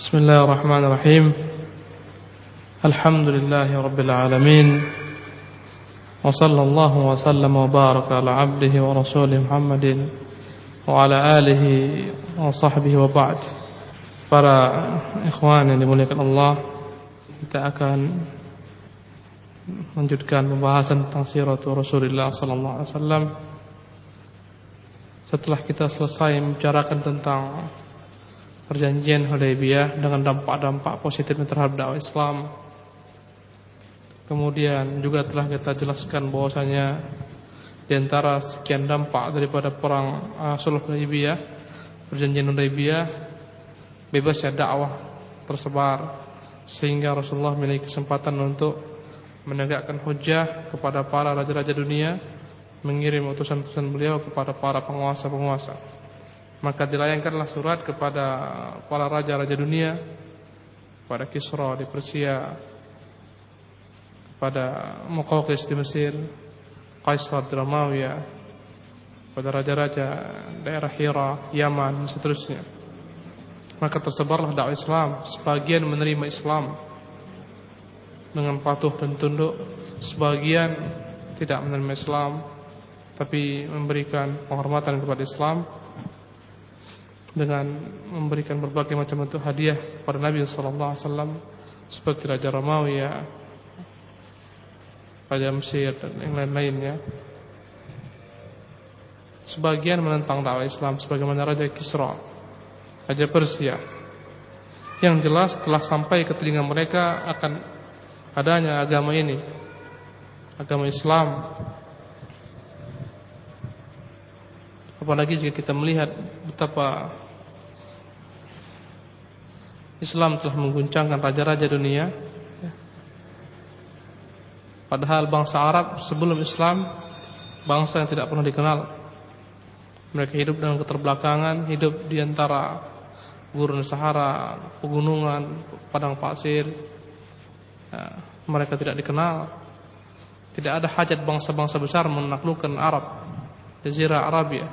بسم الله الرحمن الرحيم. الحمد لله رب العالمين. وصلى الله وسلم وبارك على عبده ورسوله محمد وعلى آله وصحبه وبعد. فرا إخواني لملك الله تأكان lanjutkan pembahasan tentang sirat Rasulullah sallallahu alaihi wasallam. Setelah kita selesai membicarakan tentang perjanjian Hudaybiyah dengan dampak-dampak positif terhadap dakwah Islam. Kemudian juga telah kita jelaskan bahwasanya di antara sekian dampak daripada perang uh, Sulh Hudaybiyah, perjanjian Hudaybiyah, bebasnya dakwah tersebar sehingga Rasulullah memiliki kesempatan untuk menegakkan hujah kepada para raja-raja dunia, mengirim utusan-utusan beliau kepada para penguasa-penguasa maka dilayangkanlah surat kepada para raja-raja dunia kepada Kisra di Persia kepada Muqawqis di Mesir Kaisar di Romawi pada raja-raja daerah Hira, Yaman dan seterusnya. Maka tersebarlah dakwah Islam sebagian menerima Islam dengan patuh dan tunduk sebagian tidak menerima Islam tapi memberikan penghormatan kepada Islam dengan memberikan berbagai macam bentuk hadiah kepada Nabi wasallam seperti Raja Romawi ya, Raja Mesir dan yang lain-lainnya. Sebagian menentang dakwah Islam sebagaimana Raja Kisra, Raja Persia. Yang jelas telah sampai ke telinga mereka akan adanya agama ini, agama Islam. Apalagi jika kita melihat betapa Islam telah mengguncangkan raja-raja dunia. Padahal bangsa Arab sebelum Islam Bangsa yang tidak pernah dikenal. Mereka hidup dalam keterbelakangan Hidup di antara gurun Sahara Pegunungan, padang pasir. Ya, Mereka tidak dikenal. Tidak ada hajat bangsa-bangsa besar menaklukkan Arab Jazirah Arabia.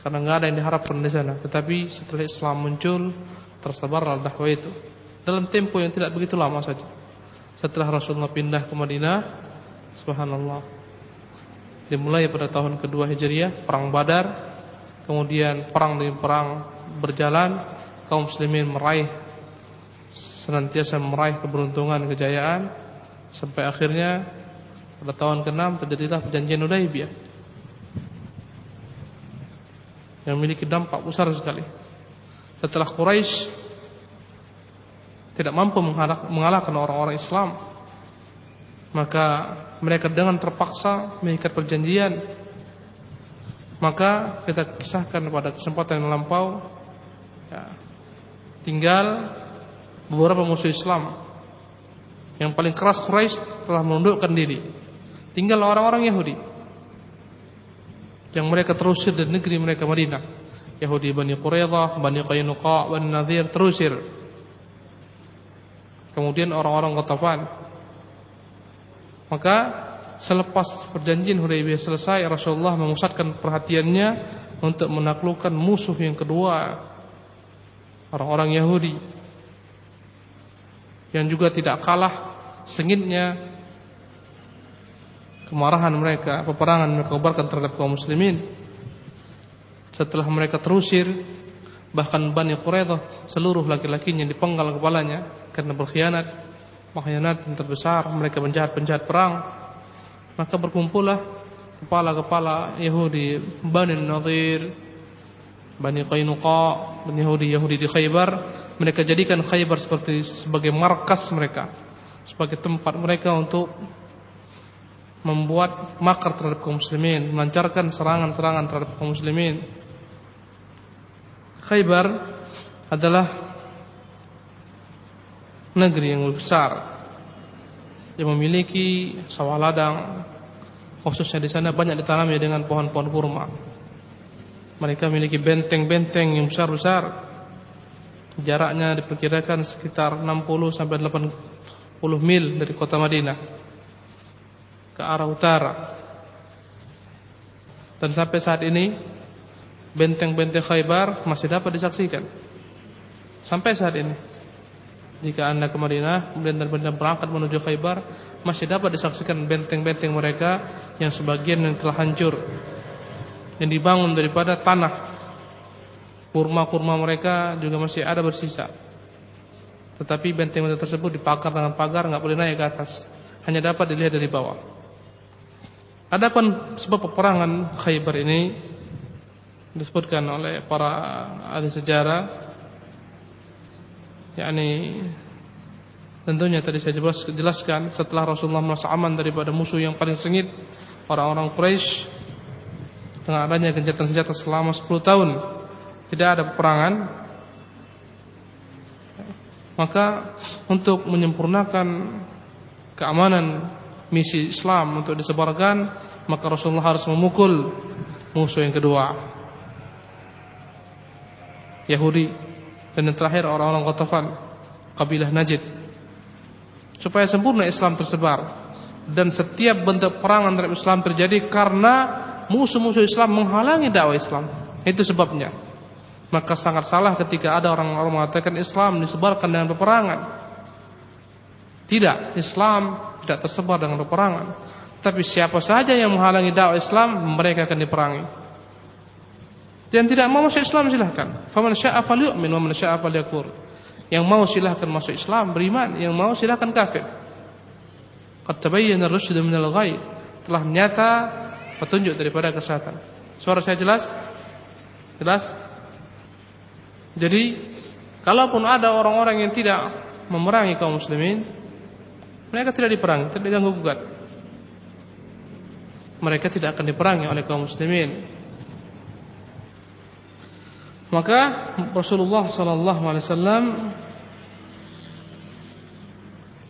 Karena nggak ada yang diharapkan di sana. Tetapi setelah Islam muncul tersebarlah dakwah itu dalam tempo yang tidak begitu lama saja. Setelah Rasulullah pindah ke Madinah, subhanallah. Dimulai pada tahun kedua Hijriah, perang Badar, kemudian perang demi perang berjalan, kaum muslimin meraih senantiasa meraih keberuntungan, kejayaan sampai akhirnya pada tahun ke-6 terjadilah perjanjian Hudaybiyah yang memiliki dampak besar sekali setelah Quraisy tidak mampu mengalahkan orang-orang Islam maka mereka dengan terpaksa mengikat perjanjian. Maka kita kisahkan pada kesempatan yang lampau ya, tinggal beberapa musuh Islam. Yang paling keras Quraisy telah menundukkan diri. Tinggal orang-orang Yahudi yang mereka terusir dari negeri mereka Madinah Yahudi Bani Quraidah, Bani Qainuqa, Bani Nadir terusir. Kemudian orang-orang Ghatafan. Maka selepas perjanjian Hudaybiyah selesai, Rasulullah memusatkan perhatiannya untuk menaklukkan musuh yang kedua, orang-orang Yahudi. Yang juga tidak kalah sengitnya kemarahan mereka, peperangan mereka terhadap kaum muslimin setelah mereka terusir bahkan Bani Quraidah seluruh laki-lakinya dipenggal kepalanya karena berkhianat pengkhianat yang terbesar mereka penjahat-penjahat perang. Maka berkumpullah kepala-kepala Yahudi Bani Nadir Bani Qainuqa Bani Yahudi Yahudi di Khaybar. Mereka jadikan Khaybar seperti sebagai markas mereka sebagai tempat mereka untuk membuat makar terhadap kaum muslimin melancarkan serangan-serangan terhadap kaum muslimin Khaybar adalah negeri yang besar yang memiliki sawah ladang khususnya di sana banyak ditanami dengan pohon-pohon kurma. Mereka memiliki benteng-benteng yang besar-besar. Jaraknya diperkirakan sekitar 60 sampai 80 mil dari kota Madinah ke arah utara. Dan sampai saat ini benteng-benteng Khaybar masih dapat disaksikan. Sampai saat ini. Jika anda ke Madinah, kemudian Madinah berangkat menuju Khaybar, masih dapat disaksikan benteng-benteng mereka yang sebagian yang telah hancur, yang dibangun daripada tanah. Kurma-kurma mereka juga masih ada bersisa. Tetapi benteng-benteng tersebut dipagar dengan pagar, nggak boleh naik ke atas, hanya dapat dilihat dari bawah. Adapun sebab peperangan Khaybar ini disebutkan oleh para ahli sejarah. Yakni tentunya tadi saya jelaskan setelah Rasulullah merasa aman daripada musuh yang paling sengit orang-orang Quraisy dengan adanya gencatan senjata selama 10 tahun tidak ada peperangan maka untuk menyempurnakan keamanan misi Islam untuk disebarkan maka Rasulullah harus memukul musuh yang kedua Yahudi dan yang terakhir orang-orang Qatafan kabilah Najd. Supaya sempurna Islam tersebar dan setiap bentuk perang antara Islam terjadi karena musuh-musuh Islam menghalangi dakwah Islam. Itu sebabnya. Maka sangat salah ketika ada orang-orang mengatakan Islam disebarkan dengan peperangan. Tidak Islam tidak tersebar dengan peperangan. Tapi siapa saja yang menghalangi dakwah Islam mereka akan diperangi dan tidak mau masuk Islam silahkan. Faman syaa falyu'min wa man falyakfur. Yang mau silahkan masuk Islam, beriman, yang mau silahkan kafir. Qad tabayyana ar-rusyd min al-ghayy. Telah nyata petunjuk daripada kesesatan. Suara saya jelas? Jelas? Jadi, kalaupun ada orang-orang yang tidak memerangi kaum muslimin, mereka tidak diperangi, tidak diganggu gugat. Mereka tidak akan diperangi oleh kaum muslimin. Maka Rasulullah sallallahu alaihi wasallam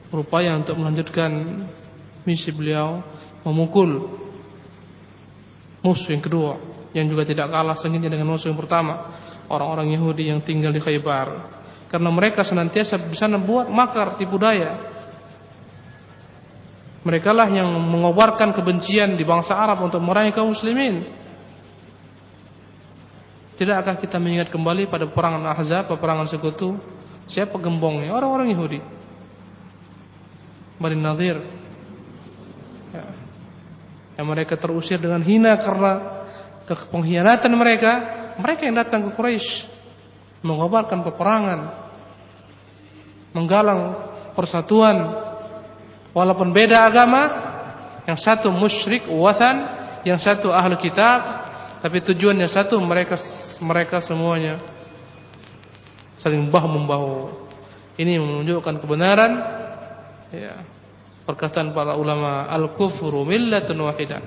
berupaya untuk melanjutkan misi beliau memukul musuh yang kedua yang juga tidak kalah sengitnya dengan musuh yang pertama orang-orang Yahudi yang tinggal di Khaybar. Karena mereka senantiasa bisa membuat makar tipu daya. Mereka lah yang mengobarkan kebencian di bangsa Arab untuk merangi kaum muslimin Tidakkah kita mengingat kembali pada peperangan Ahzab, peperangan sekutu? Siapa gembongnya? Orang-orang Yahudi. Bani Nadir. Ya. Yang mereka terusir dengan hina karena pengkhianatan mereka. Mereka yang datang ke Quraisy mengobarkan peperangan, menggalang persatuan walaupun beda agama, yang satu musyrik watan, yang satu ahli kitab, tapi tujuannya satu mereka mereka semuanya saling bahu membahu. Ini menunjukkan kebenaran ya. Perkataan para ulama al-kufru millatun wahidah.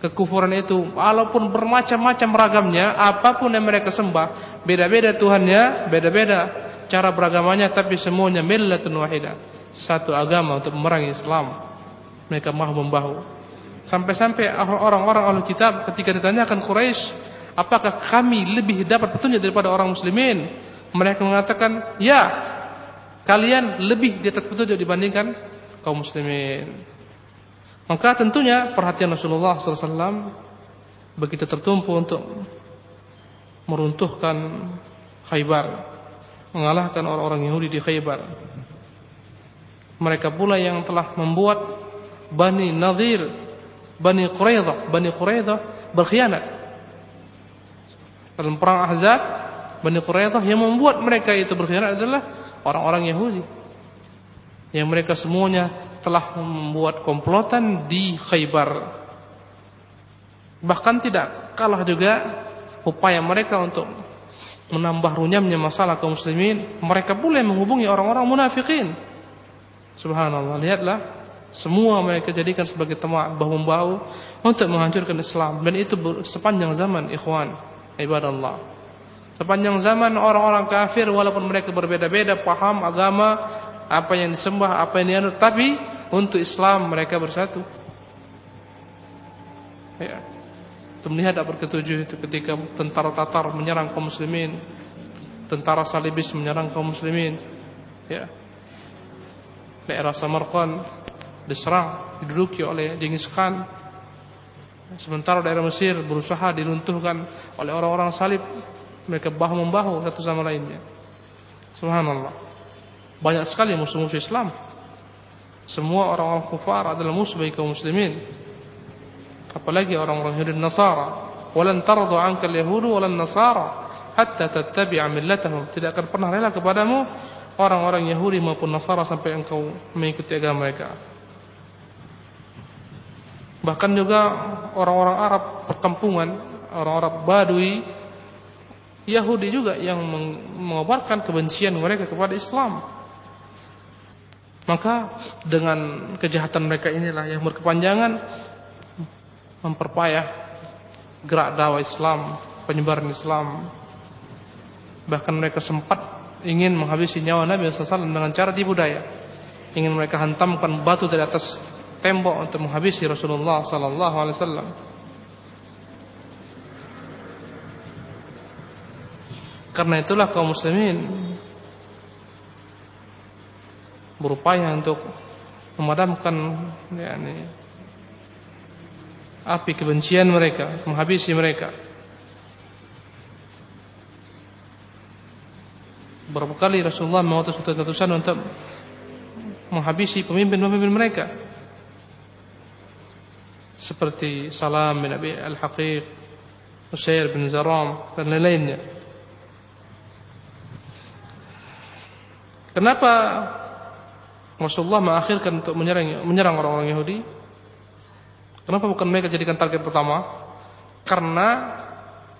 Kekufuran itu walaupun bermacam-macam ragamnya, apa pun yang mereka sembah, beda-beda Tuhannya, beda-beda cara beragamannya tapi semuanya millatun wahidah. Satu agama untuk memerangi Islam. Mereka mahu membahu. Sampai-sampai orang-orang ahli kitab ketika ditanyakan Quraisy, apakah kami lebih dapat petunjuk daripada orang muslimin? Mereka mengatakan, ya, kalian lebih di atas petunjuk dibandingkan kaum muslimin. Maka tentunya perhatian Rasulullah SAW begitu tertumpu untuk meruntuhkan Khaybar, mengalahkan orang-orang Yahudi di Khaybar. Mereka pula yang telah membuat Bani Nadir Bani Quraidah, Bani Quraidah berkhianat. Dalam perang Ahzab, Bani Quraidah yang membuat mereka itu berkhianat adalah orang-orang Yahudi. Yang mereka semuanya telah membuat komplotan di Khaybar. Bahkan tidak kalah juga upaya mereka untuk menambah runyamnya masalah kaum muslimin, mereka boleh menghubungi orang-orang munafikin. Subhanallah, lihatlah semua mereka jadikan sebagai teman bahu-bahu untuk menghancurkan Islam dan itu sepanjang zaman ikhwan ibadallah. Sepanjang zaman orang-orang kafir walaupun mereka berbeda-beda paham agama, apa yang disembah, apa yang dianut, tapi untuk Islam mereka bersatu. Ya. Itu melihat apa ketujuh itu ketika tentara Tatar menyerang kaum muslimin, tentara Salibis menyerang kaum muslimin. Ya. Daerah Samarkand diserang, diduduki oleh Genghis Khan. Sementara daerah Mesir berusaha diluntuhkan oleh orang-orang salib. Mereka bahu membahu satu sama lainnya. Subhanallah. Banyak sekali musuh-musuh Islam. Semua orang-orang kufar adalah musuh bagi kaum muslimin. Apalagi orang-orang Yahudi Nasara. Walan tardu anka al-yahudu walan nasara hatta tattabi'a millatahum. Tidak akan pernah rela kepadamu orang-orang Yahudi maupun Nasara sampai engkau mengikuti agama mereka. Bahkan juga orang-orang Arab perkampungan, orang-orang Badui Yahudi juga yang mengobarkan kebencian mereka kepada Islam. Maka dengan kejahatan mereka inilah yang berkepanjangan memperpayah gerak dakwah Islam, penyebaran Islam. Bahkan mereka sempat ingin menghabisi nyawa Nabi SAW dengan cara tipu daya. Ingin mereka hantamkan batu dari atas tembok untuk menghabisi Rasulullah sallallahu alaihi wasallam. Karena itulah kaum muslimin berupaya untuk memadamkan yakni api kebencian mereka, menghabisi mereka. Berapa kali Rasulullah mengutus utusan untuk menghabisi pemimpin-pemimpin mereka. Seperti Salam bin Abi Al-Haqiq, Usair bin Zaram dan lain-lainnya. Kenapa Rasulullah mengakhirkan untuk menyerang orang-orang Yahudi? Kenapa bukan mereka jadikan target pertama? Karena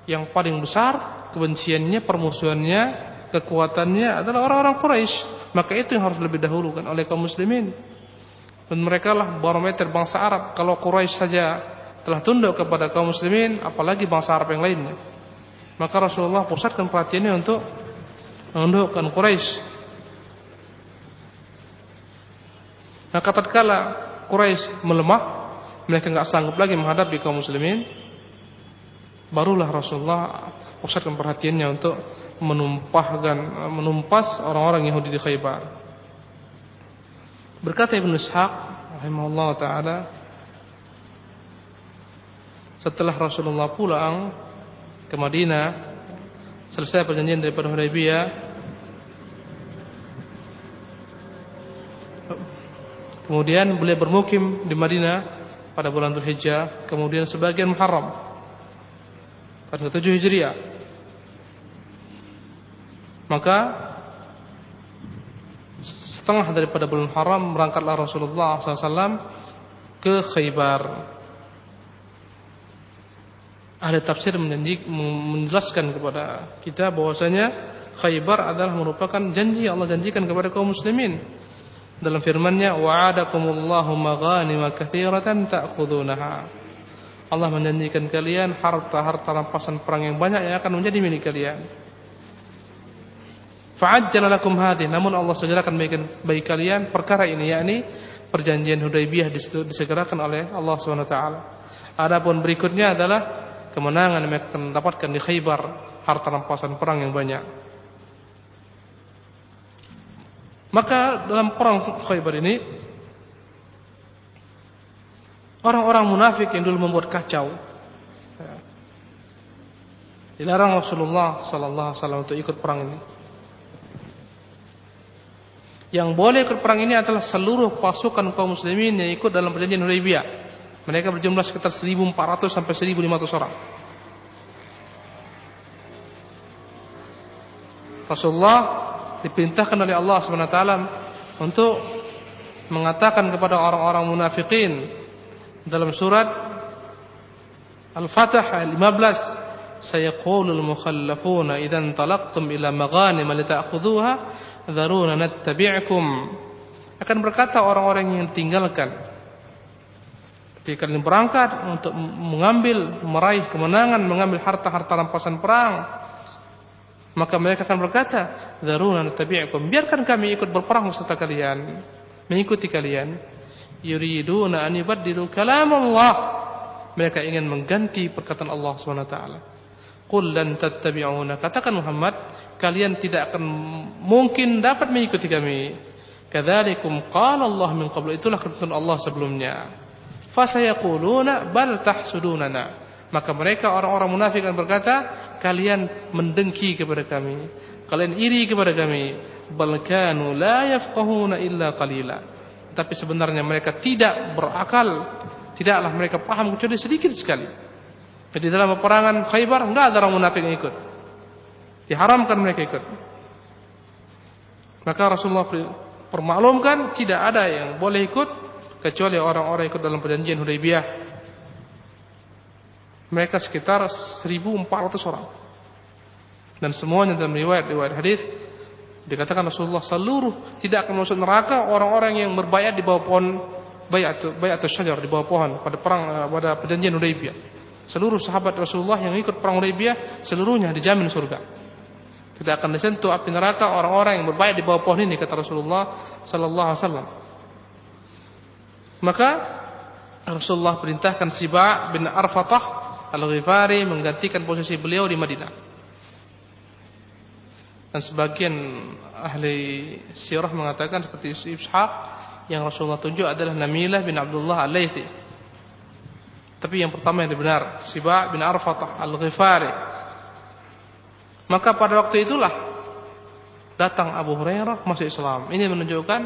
yang paling besar kebenciannya, permusuhannya, kekuatannya adalah orang-orang Quraisy. Maka itu yang harus lebih dahulu kan oleh kaum muslimin. Dan mereka lah barometer bangsa Arab. Kalau Quraisy saja telah tunduk kepada kaum muslimin, apalagi bangsa Arab yang lainnya. Maka Rasulullah pusatkan perhatiannya untuk menundukkan Quraisy Maka tatkala Quraisy melemah, mereka enggak sanggup lagi menghadapi kaum muslimin, barulah Rasulullah pusatkan perhatiannya untuk menumpahkan menumpas orang-orang Yahudi di Khaybar. Berkata Ibnu Ishaq rahimahullah taala setelah Rasulullah pulang ke Madinah selesai perjanjian daripada Hudaybiyah Kemudian beliau bermukim di Madinah pada bulan Dzulhijjah, kemudian sebagian Muharram pada 7 Hijriah. Maka setengah daripada bulan Haram berangkatlah Rasulullah SAW ke Khaybar. Ahli tafsir menjelaskan kepada kita bahwasanya Khaybar adalah merupakan janji Allah janjikan kepada kaum muslimin dalam firman-Nya wa'adakumullahu maghanima katsiratan ta'khudunaha. Allah menjanjikan kalian harta-harta rampasan perang yang banyak yang akan menjadi milik kalian. Fa'ajjala lakum namun Allah segerakan bagi kalian perkara ini yakni perjanjian Hudaybiyah disegerakan oleh Allah taala. Adapun berikutnya adalah kemenangan yang akan dapatkan di Khaybar, harta rampasan perang yang banyak. Maka dalam perang Khaybar ini orang-orang munafik yang dulu membuat kacau ya, dilarang Rasulullah sallallahu alaihi wasallam untuk ikut perang ini. Yang boleh ikut perang ini adalah seluruh pasukan kaum muslimin yang ikut dalam perjanjian Hudaybiyah. Mereka berjumlah sekitar 1400 sampai 1500 orang. Rasulullah diperintahkan oleh Allah SWT untuk mengatakan kepada orang-orang munafikin dalam surat Al-Fatih ayat 15 sayaqulul mukhallafuna idan talaqtum ila maghanim lita'khudhuha dharuna nattabi'kum akan berkata orang-orang yang tinggalkan ketika kalian berangkat untuk mengambil meraih kemenangan mengambil harta-harta rampasan perang maka mereka akan berkata, "Dzaruna natabi'ukum." Biarkan kami ikut berperang beserta kalian, mengikuti kalian. Yuriduna an yubaddilu kalam Allah. Mereka ingin mengganti perkataan Allah Subhanahu wa taala. Qul lan tattabi'una. Katakan Muhammad, kalian tidak akan mungkin dapat mengikuti kami. Kadzalikum qala Allah min qablu. Itulah ketentuan Allah sebelumnya. Fasayaquluna bal tahsudunana. Maka mereka orang-orang munafik akan berkata, kalian mendengki kepada kami. kalian iri kepada kami bal kanu la yafqahuna illa qalila tapi sebenarnya mereka tidak berakal tidaklah mereka paham kecuali sedikit sekali jadi dalam peperangan Khaybar enggak ada orang munafik yang ikut diharamkan mereka ikut maka Rasulullah permaklumkan tidak ada yang boleh ikut kecuali orang-orang ikut dalam perjanjian Hudaybiyah mereka sekitar 1400 orang dan semuanya dalam riwayat-riwayat hadis dikatakan Rasulullah seluruh tidak akan masuk neraka orang-orang yang berbayat di bawah pohon bayat bayat syajar di bawah pohon pada perang eh, pada perjanjian Hudaybiyah. Seluruh sahabat Rasulullah yang ikut perang Hudaybiyah seluruhnya dijamin surga. Tidak akan disentuh api neraka orang-orang yang berbayat di bawah pohon ini kata Rasulullah sallallahu alaihi wasallam. Maka Rasulullah perintahkan Siba bin Arfatah Al-Ghifari menggantikan posisi beliau di Madinah dan sebagian ahli sirah mengatakan seperti Ishaq yang Rasulullah tunjuk adalah Namilah bin Abdullah Al-Laythi. Tapi yang pertama yang benar, Siba bin Arfatah Al-Ghifari. Maka pada waktu itulah datang Abu Hurairah masuk Islam. Ini menunjukkan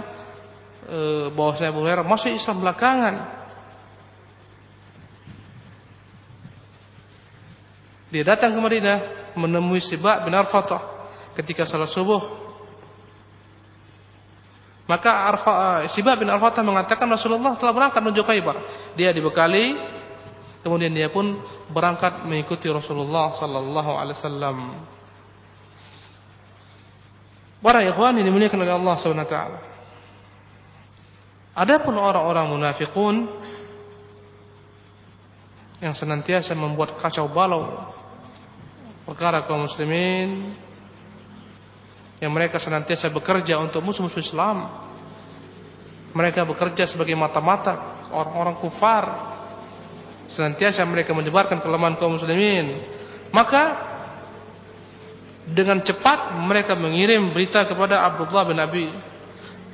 e, bahwasanya Abu Hurairah masuk Islam belakangan. Dia datang ke Madinah menemui Siba bin Arfatah ketika salat subuh. Maka Arfa, eh, Sibab bin Al-Fatah mengatakan Rasulullah telah berangkat menuju Khaybar. Dia dibekali, kemudian dia pun berangkat mengikuti Rasulullah sallallahu alaihi wasallam. Para ikhwan ini dimuliakan oleh Allah taala. Adapun orang-orang munafikun yang senantiasa membuat kacau balau perkara kaum muslimin yang mereka senantiasa bekerja untuk musuh-musuh Islam. Mereka bekerja sebagai mata-mata orang-orang kufar. Senantiasa mereka menyebarkan kelemahan kaum muslimin. Maka dengan cepat mereka mengirim berita kepada Abdullah bin Abi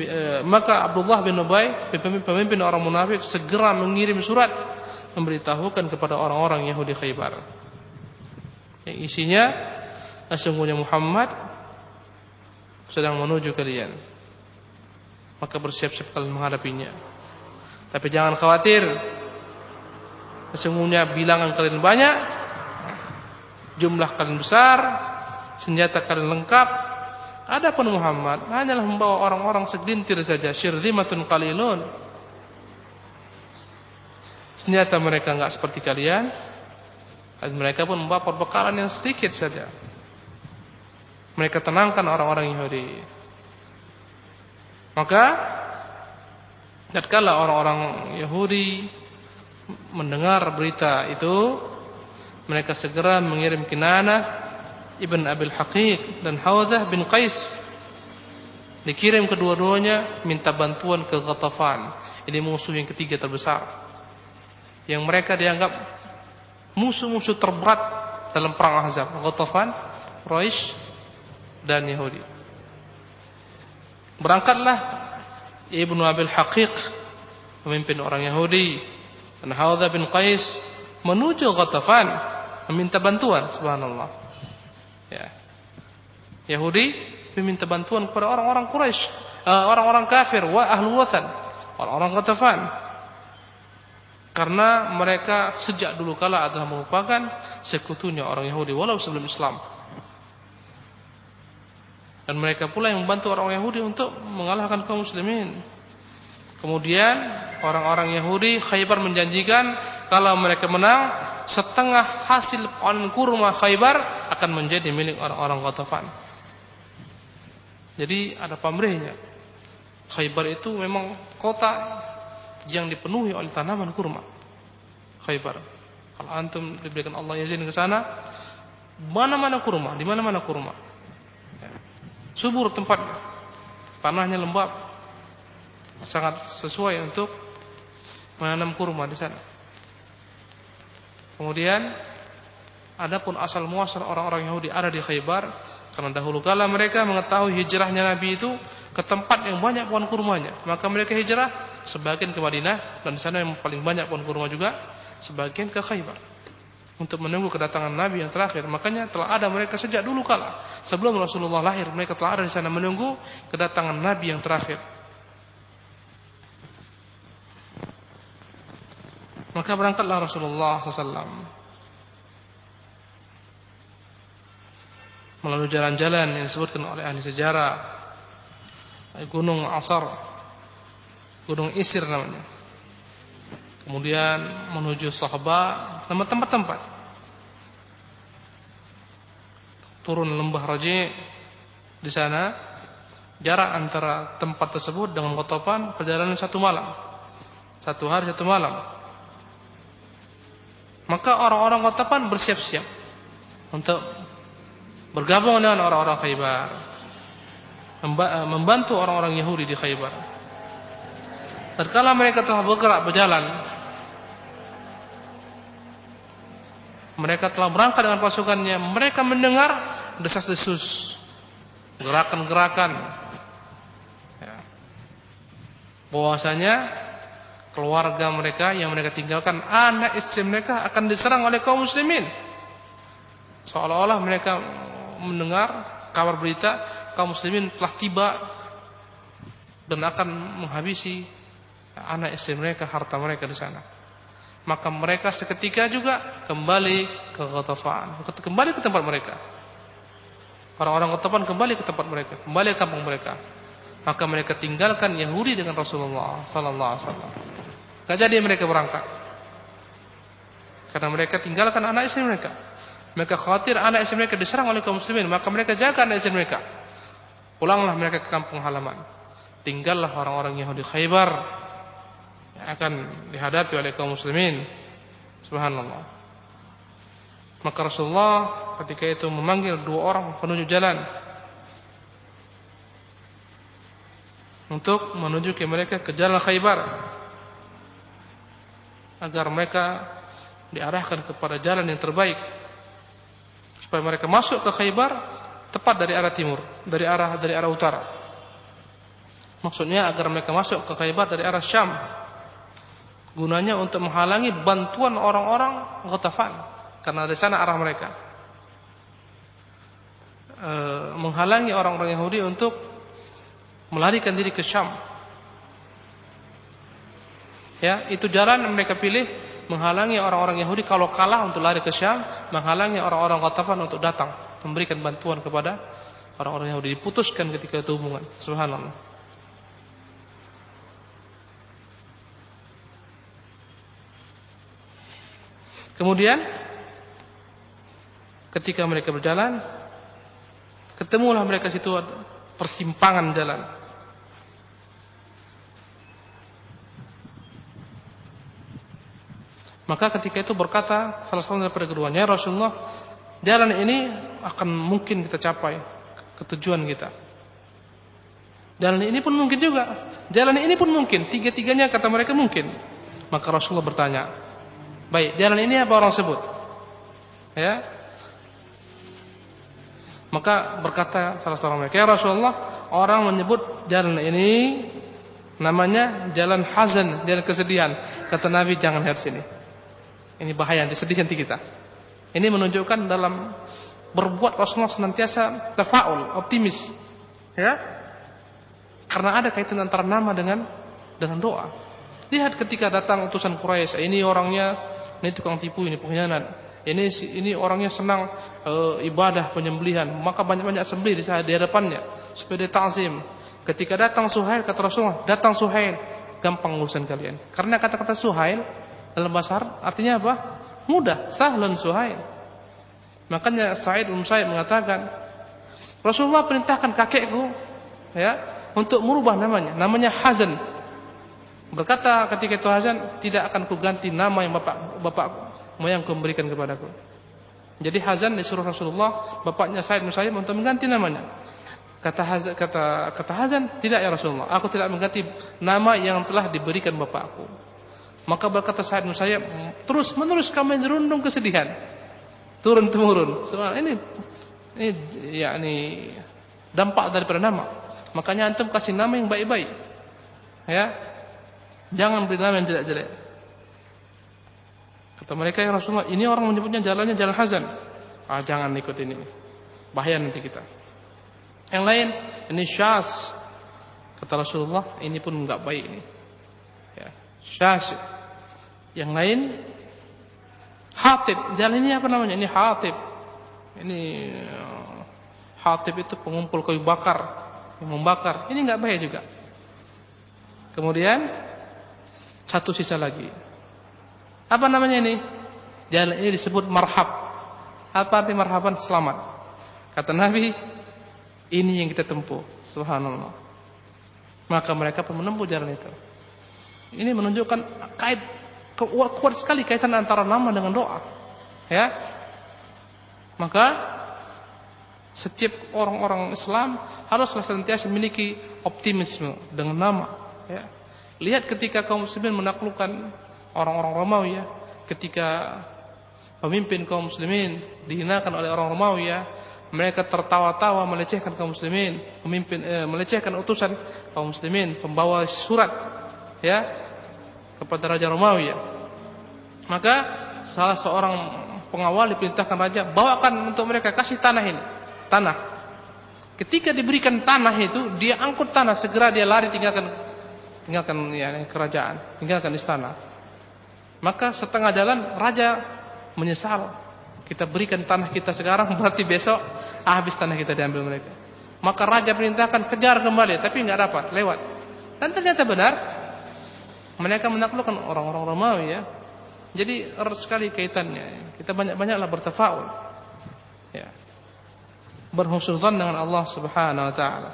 eh, maka Abdullah bin Ubay pemimpin orang munafik segera mengirim surat memberitahukan kepada orang-orang Yahudi Khaybar yang isinya sesungguhnya Muhammad sedang menuju kalian. Maka bersiap-siap kalian menghadapinya. Tapi jangan khawatir. Sesungguhnya bilangan kalian banyak, jumlah kalian besar, senjata kalian lengkap. Adapun Muhammad hanyalah membawa orang-orang segelintir saja, syirzimatun qalilun. Senjata mereka enggak seperti kalian. Dan mereka pun membawa perbekalan yang sedikit saja. Mereka tenangkan orang-orang Yahudi. Maka tatkala orang-orang Yahudi mendengar berita itu, mereka segera mengirim Kinana Ibn Abil Haqiq dan Hawzah bin Qais. Dikirim kedua-duanya minta bantuan ke Ghatafan. Ini musuh yang ketiga terbesar. Yang mereka dianggap musuh-musuh terberat dalam perang Ahzab. Ghatafan, Quraisy dan Yahudi. Berangkatlah Ibnu Abil Haqiq pemimpin orang Yahudi dan Haudha bin Qais menuju Ghatafan meminta bantuan subhanallah. Ya. Yahudi meminta bantuan kepada orang-orang Quraisy, eh, orang-orang kafir wa ahlu wathan, orang-orang Ghatafan. Karena mereka sejak dulu kala adalah merupakan sekutunya orang Yahudi walau sebelum Islam. Dan mereka pula yang membantu orang Yahudi untuk mengalahkan kaum muslimin. Kemudian orang-orang Yahudi Khaybar menjanjikan kalau mereka menang setengah hasil panen kurma Khaybar akan menjadi milik orang-orang Ghatafan. Jadi ada pamrihnya. Khaybar itu memang kota yang dipenuhi oleh tanaman kurma. Khaybar. Kalau antum diberikan Allah izin ke sana, mana-mana kurma, di mana-mana kurma. Subur tempatnya. Tanahnya lembab. Sangat sesuai untuk menanam kurma di sana. Kemudian adapun asal muasal orang-orang Yahudi ada di Khaybar karena dahulu kala mereka mengetahui hijrahnya Nabi itu ke tempat yang banyak pohon kurmanya. Maka mereka hijrah sebagian ke Madinah dan di sana yang paling banyak pohon kurma juga sebagian ke Khaybar. untuk menunggu kedatangan Nabi yang terakhir. Makanya telah ada mereka sejak dulu kala sebelum Rasulullah lahir mereka telah ada di sana menunggu kedatangan Nabi yang terakhir. Maka berangkatlah Rasulullah SAW melalui jalan-jalan yang disebutkan oleh ahli sejarah Gunung Asar Gunung Isir namanya. Kemudian menuju Sahaba tempat-tempat. Turun lembah Raji di sana. Jarak antara tempat tersebut dengan Kotopan perjalanan satu malam. Satu hari satu malam maka orang-orang Kotopan bersiap-siap untuk bergabung dengan orang-orang Khaybar. Membantu orang-orang Yahudi di Khaybar. Tatkala mereka telah bergerak berjalan mereka telah berangkat dengan pasukannya mereka mendengar desas-desus gerakan-gerakan. Ya. bahwasanya keluarga mereka yang mereka tinggalkan anak istri mereka akan diserang oleh kaum muslimin seolah-olah mereka mendengar kabar berita kaum muslimin telah tiba dan akan menghabisi anak istri mereka harta mereka di sana maka mereka seketika juga kembali ke Ghatafan, kembali ke tempat mereka. Orang-orang Ghatafan kembali ke tempat mereka, kembali ke kampung mereka. Maka mereka tinggalkan Yahudi dengan Rasulullah sallallahu alaihi wasallam. Enggak jadi mereka berangkat. Karena mereka tinggalkan anak istri mereka. Mereka khawatir anak istri mereka diserang oleh kaum muslimin, maka mereka jaga anak istri mereka. Pulanglah mereka ke kampung halaman. Tinggallah orang-orang Yahudi Khaybar akan dihadapi oleh kaum muslimin. Subhanallah. Maka Rasulullah ketika itu memanggil dua orang penuju jalan untuk menuju ke mereka ke jalan Khaybar agar mereka diarahkan kepada jalan yang terbaik supaya mereka masuk ke Khaybar tepat dari arah timur, dari arah dari arah utara. Maksudnya agar mereka masuk ke Khaybar dari arah Syam Gunanya untuk menghalangi bantuan orang-orang Ghatafan karena di sana arah mereka. E, menghalangi orang-orang Yahudi untuk melarikan diri ke Syam. Ya, itu jalan yang mereka pilih menghalangi orang-orang Yahudi kalau kalah untuk lari ke Syam, menghalangi orang-orang Ghatafan untuk datang memberikan bantuan kepada orang-orang Yahudi. Diputuskan ketika itu hubungan. Subhanallah. Kemudian ketika mereka berjalan, ketemulah mereka situ persimpangan jalan. Maka ketika itu berkata salah satu daripada keduanya, Rasulullah, jalan ini akan mungkin kita capai ke tujuan kita. Jalan ini pun mungkin juga. Jalan ini pun mungkin. Tiga-tiganya kata mereka mungkin. Maka Rasulullah bertanya, Baik, jalan ini apa orang sebut? Ya. Maka berkata salah seorang mereka, "Ya Rasulullah, orang menyebut jalan ini namanya jalan hazan, jalan kesedihan." Kata Nabi, "Jangan lihat sini. Ini bahaya nanti sedih nanti kita." Ini menunjukkan dalam berbuat Rasulullah senantiasa tafaul, optimis. Ya. Karena ada kaitan antara nama dengan dengan doa. Lihat ketika datang utusan Quraisy, ini orangnya ini tukang tipu, ini pengkhianat. Ini ini orangnya senang e, ibadah penyembelihan, maka banyak-banyak sembelih di, di hadapannya supaya dia ta'zim. Ketika datang Suhail kata Rasulullah, datang Suhail, gampang urusan kalian. Karena kata-kata Suhail dalam bahasa Arab artinya apa? Mudah, sahlan Suhail. Makanya Sa'id bin Sa'id mengatakan, Rasulullah perintahkan kakekku ya untuk merubah namanya, namanya Hazan. Berkata ketika itu Hazan, tidak akan kuganti nama yang bapak bapak moyangku memberikan kepadaku. Jadi Hazan disuruh Rasulullah, bapaknya Said Musayyib untuk mengganti namanya. Kata Hazan, kata kata Hazan, tidak ya Rasulullah, aku tidak mengganti nama yang telah diberikan bapakku. Maka berkata Said Musayyib, terus menerus kami dirundung kesedihan. Turun temurun. Ini ini yakni dampak daripada nama. Makanya antum kasih nama yang baik-baik. Ya, Jangan beri nama yang jelek-jelek. Kata mereka ya Rasulullah, ini orang menyebutnya jalannya jalan Hazan. Ah, jangan ikut ini. Bahaya nanti kita. Yang lain, ini Syas. Kata Rasulullah, ini pun enggak baik ini. Ya, Syas. Yang lain, Hatib. Jalan ini apa namanya? Ini Hatib. Ini eh, Hatib itu pengumpul kayu bakar, yang membakar. Ini enggak baik juga. Kemudian satu sisa lagi. Apa namanya ini? Jalan ini disebut marhab. Apa arti marhaban? Selamat. Kata Nabi, ini yang kita tempuh. Subhanallah. Maka mereka pun menempuh jalan itu. Ini menunjukkan kait kuat sekali kaitan antara nama dengan doa. Ya. Maka setiap orang-orang Islam haruslah senantiasa memiliki optimisme dengan nama. Ya. Lihat ketika kaum muslimin menaklukkan orang-orang Romawi ya ketika pemimpin kaum muslimin dihinakan oleh orang Romawi ya mereka tertawa-tawa melecehkan kaum muslimin pemimpin eh, melecehkan utusan kaum muslimin pembawa surat ya kepada raja Romawi ya maka salah seorang pengawal diperintahkan raja bawakan untuk mereka kasih tanah ini tanah ketika diberikan tanah itu dia angkut tanah segera dia lari tinggalkan tinggalkan ya, kerajaan tinggalkan istana maka setengah jalan raja menyesal. Kita berikan tanah kita sekarang berarti besok habis tanah kita diambil mereka. Maka raja perintahkan kejar kembali tapi nggak dapat, lewat. Dan ternyata benar mereka menaklukkan orang-orang Romawi ya. Jadi erat sekali kaitannya. Kita banyak-banyaklah bertafaul. Ya. Berhusnudzan dengan Allah Subhanahu wa taala.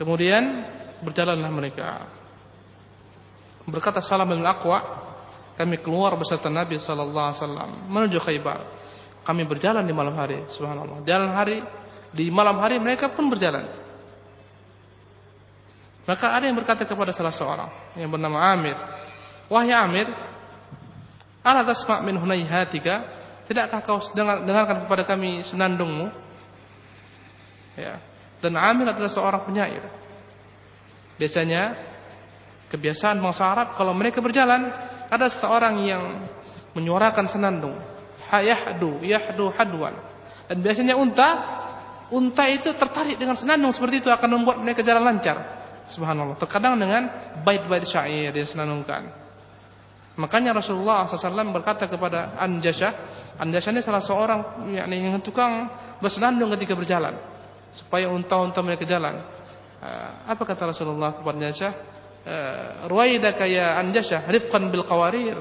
Kemudian berjalanlah mereka Berkata Salam bin Aqwa, kami keluar beserta Nabi sallallahu alaihi wasallam menuju Khaybar. Kami berjalan di malam hari, subhanallah. Jalan hari di malam hari mereka pun berjalan. Maka ada yang berkata kepada salah seorang yang bernama Amir, "Wahai Amir, ala tasma' min hunayhatika? Tidakkah kau dengar, dengarkan kepada kami senandungmu?" Ya. Dan Amir adalah seorang penyair. Biasanya Kebiasaan bangsa Arab kalau mereka berjalan ada seorang yang menyuarakan senandung. Hayahdu, yahdu hadwan. Dan biasanya unta, unta itu tertarik dengan senandung seperti itu akan membuat mereka jalan lancar. Subhanallah. Terkadang dengan bait-bait syair yang senandungkan. Makanya Rasulullah SAW berkata kepada Anjasha, Anjasha ini salah seorang yakni yang tukang bersenandung ketika berjalan supaya unta-unta mereka jalan. Eh, apa kata Rasulullah kepada Anjasha? Eh, ruwaidaka ya anjasha rifqan bil qawarir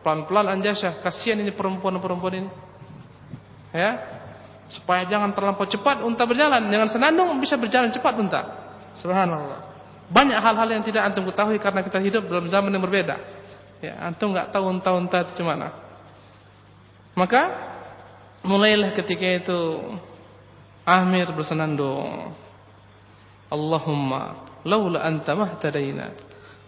pelan-pelan anjasha kasihan ini perempuan-perempuan ini ya supaya jangan terlampau cepat unta berjalan jangan senandung bisa berjalan cepat unta subhanallah banyak hal-hal yang tidak antum ketahui karena kita hidup dalam zaman yang berbeda. Ya antum nggak tahu unta-unta itu mana. Maka mulailah ketika itu Amir bersenandung. Allahumma laula anta mahtadaina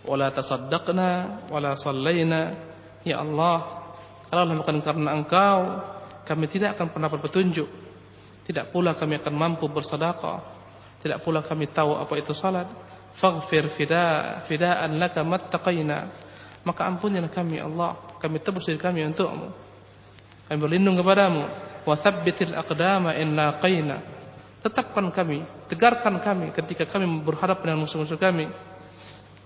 wala tasaddaqna wala sallaina. Ya Allah kalau bukan karena engkau kami tidak akan pernah berpetunjuk. Tidak pula kami akan mampu bersedekah. Tidak pula kami tahu apa itu salat faghfir fida fidaan laka mattaqaina maka ampunilah kami Allah kami tebus diri kami untukmu kami berlindung kepadamu wa tsabbitil aqdama in laqaina Tetapkan kami, tegarkan kami ketika kami berhadapan dengan musuh-musuh kami.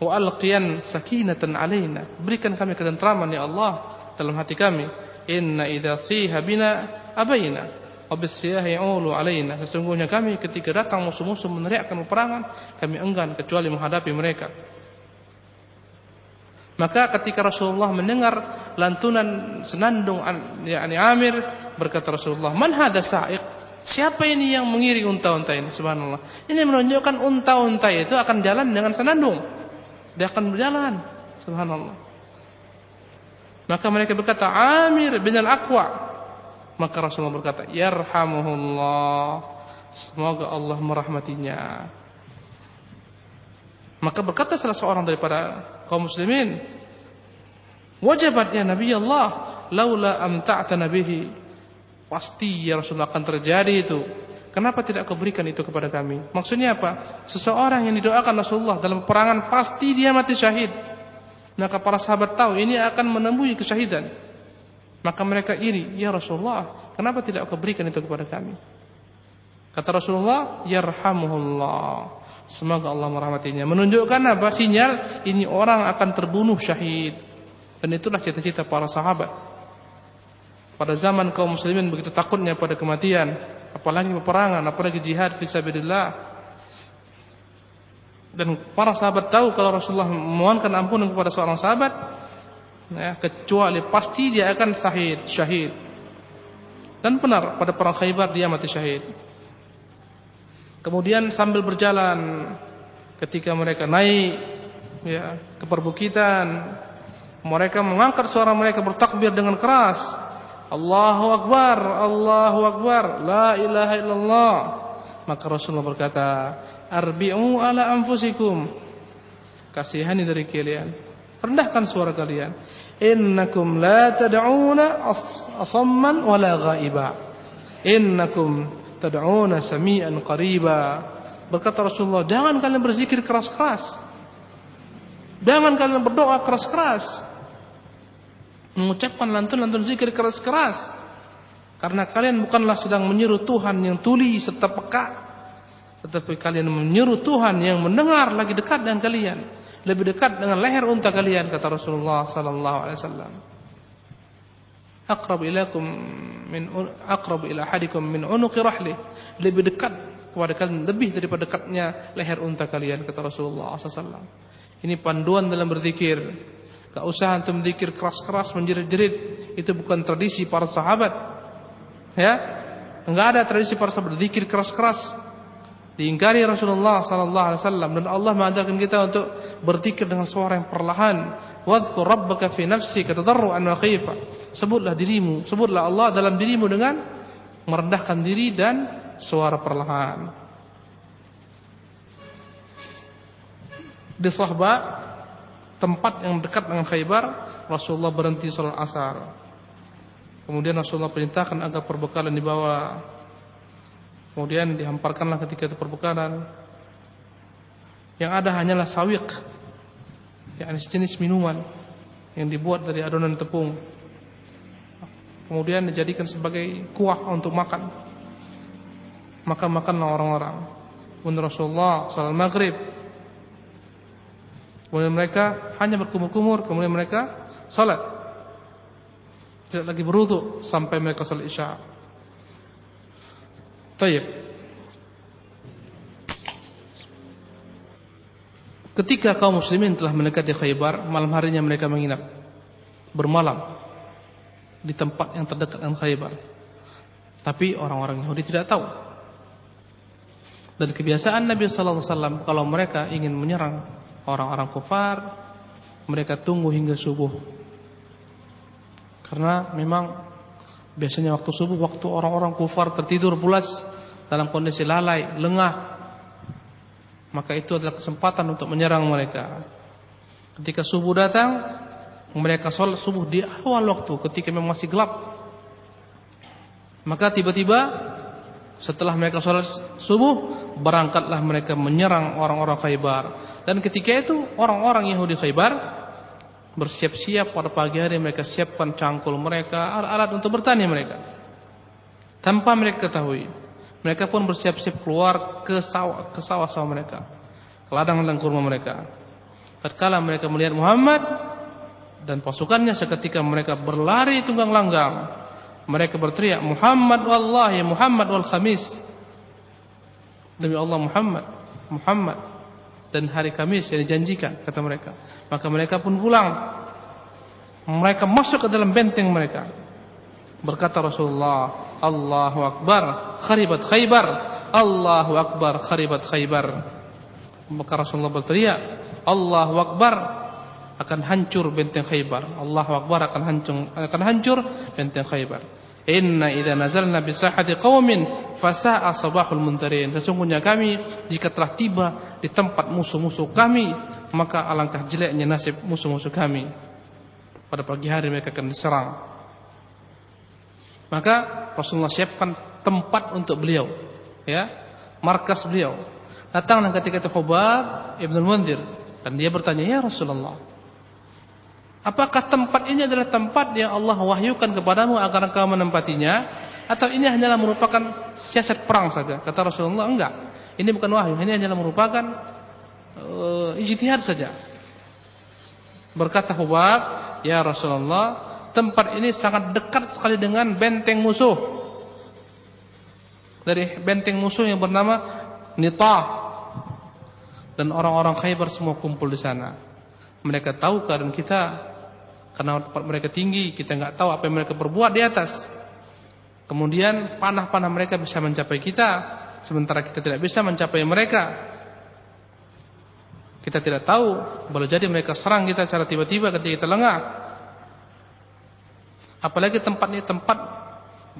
Wa alqiyan sakinatan alaina. Berikan kami ketentraman ya Allah dalam hati kami. Inna idza siha bina abaina wa bisyah ya'ulu alaina. Sesungguhnya kami ketika datang musuh-musuh meneriakkan peperangan, kami enggan kecuali menghadapi mereka. Maka ketika Rasulullah mendengar lantunan senandung yakni Amir berkata Rasulullah, "Man hadza sa'iq?" Siapa ini yang mengiring unta-unta ini? Subhanallah. Ini menunjukkan unta-unta itu akan jalan dengan senandung. Dia akan berjalan. Subhanallah. Maka mereka berkata, Amir bin al-Aqwa. Maka Rasulullah berkata, Yarhamuhullah. Semoga Allah merahmatinya. Maka berkata salah seorang daripada kaum muslimin, Wajabat ya Nabi Allah, laula amta'tana bihi Pasti ya Rasulullah akan terjadi itu. Kenapa tidak kau berikan itu kepada kami? Maksudnya apa? Seseorang yang didoakan Rasulullah dalam peperangan pasti dia mati syahid. Maka para sahabat tahu ini akan menemui kesyahidan. Maka mereka iri, "Ya Rasulullah, kenapa tidak kau berikan itu kepada kami?" Kata Rasulullah, "Yarhamuhullah." Semoga Allah merahmatinya. Menunjukkan apa? Sinyal ini orang akan terbunuh syahid. Dan itulah cita-cita para sahabat. Pada zaman kaum muslimin begitu takutnya pada kematian, apalagi peperangan, apalagi jihad fisabilillah. Dan para sahabat tahu kalau Rasulullah memohonkan ampunan kepada seorang sahabat, ya, kecuali pasti dia akan syahid, syahid. Dan benar pada perang Khaybar dia mati syahid. Kemudian sambil berjalan ketika mereka naik ya ke perbukitan mereka mengangkat suara mereka bertakbir dengan keras Allahu akbar Allahu akbar la ilaha illallah maka Rasulullah berkata arbi'u ala anfusikum kasihani dari kalian rendahkan suara kalian innakum la tad'una asamman wala ghaiba innakum tad'una sami'an qariba. Berkata Rasulullah, jangan kalian berzikir keras-keras. Jangan kalian berdoa keras-keras. Mengucapkan lantun-lantun zikir keras-keras. Karena kalian bukanlah sedang menyeru Tuhan yang tuli serta peka. Tetapi kalian menyeru Tuhan yang mendengar lagi dekat dengan kalian. Lebih dekat dengan leher unta kalian kata Rasulullah sallallahu alaihi wasallam. Aqrab ilaikum min aqrab ila hadikum min unuqi rahli. Lebih dekat kepada kalian lebih daripada dekatnya leher unta kalian kata Rasulullah SAW ini panduan dalam berzikir. Gak usah antum berzikir keras-keras menjerit-jerit. Itu bukan tradisi para sahabat. Ya? Enggak ada tradisi para sahabat berzikir keras-keras diingkari Rasulullah sallallahu alaihi wasallam dan Allah mengajarkan kita untuk berzikir dengan suara yang perlahan Wadhkur rabbaka fi nafsika tadarruan wa khifa. Sebutlah dirimu, sebutlah Allah dalam dirimu dengan merendahkan diri dan suara perlahan. Di Sahba tempat yang dekat dengan Khaybar, Rasulullah berhenti salat asar. Kemudian Rasulullah perintahkan agar perbekalan dibawa. Kemudian dihamparkanlah ketika itu perbekalan. Yang ada hanyalah sawiq yakni sejenis minuman yang dibuat dari adonan tepung. Kemudian dijadikan sebagai kuah untuk makan. Maka makanlah orang-orang. Kemudian Rasulullah salat maghrib. Kemudian mereka hanya berkumur-kumur. Kemudian mereka salat. Tidak lagi berwudu sampai mereka salat isya. Tayyib. Ketika kaum muslimin telah mendekati Khaybar, malam harinya mereka menginap bermalam di tempat yang terdekat dengan Khaybar. Tapi orang-orang Yahudi tidak tahu. Dan kebiasaan Nabi sallallahu alaihi wasallam kalau mereka ingin menyerang orang-orang kafir, mereka tunggu hingga subuh. Karena memang biasanya waktu subuh waktu orang-orang kafir tertidur pulas dalam kondisi lalai, lengah, maka itu adalah kesempatan untuk menyerang mereka. Ketika subuh datang, mereka sholat subuh di awal waktu ketika memang masih gelap. Maka tiba-tiba setelah mereka sholat subuh, berangkatlah mereka menyerang orang-orang Khaybar. Dan ketika itu orang-orang Yahudi Khaybar bersiap-siap pada pagi hari mereka siapkan cangkul mereka, alat-alat untuk bertani mereka. Tanpa mereka ketahui. Mereka pun bersiap-siap keluar ke sawah ke sawah-sawah mereka, ke ladang-ladang kurma mereka. Tatkala mereka melihat Muhammad dan pasukannya seketika mereka berlari tunggang langgang. Mereka berteriak, "Muhammad wallahi, Muhammad wal khamis." Demi Allah Muhammad, Muhammad dan hari Kamis yang dijanjikan kata mereka. Maka mereka pun pulang. Mereka masuk ke dalam benteng mereka. Berkata Rasulullah, Allahu Akbar, kharibat khaybar. Allahu Akbar, kharibat khaybar. Maka Rasulullah berteriak, Allahu Akbar, akan hancur benteng khaybar. Allahu Akbar akan hancur, akan hancur benteng khaybar. Inna idza nazalna bi sahati qaumin fasa'a sabahul muntarin. Sesungguhnya kami jika telah tiba di tempat musuh-musuh kami, maka alangkah jeleknya nasib musuh-musuh kami. Pada pagi hari mereka akan diserang. Maka Rasulullah siapkan tempat untuk beliau, ya, markas beliau. Datanglah ketika itu Khubab Ibn Munzir dan dia bertanya, "Ya Rasulullah, Apakah tempat ini adalah tempat yang Allah wahyukan kepadamu agar engkau menempatinya atau ini hanyalah merupakan siasat perang saja? Kata Rasulullah, enggak. Ini bukan wahyu, ini hanyalah merupakan uh, ijtihad saja. Berkata Hubab, "Ya Rasulullah, tempat ini sangat dekat sekali dengan benteng musuh." Dari benteng musuh yang bernama Nitah. Dan orang-orang Khaybar semua kumpul di sana. Mereka tahu keadaan kita karena tempat mereka tinggi, kita nggak tahu apa yang mereka perbuat di atas. Kemudian panah-panah mereka bisa mencapai kita, sementara kita tidak bisa mencapai mereka. Kita tidak tahu, boleh jadi mereka serang kita secara tiba-tiba ketika kita lengah. Apalagi tempat ini tempat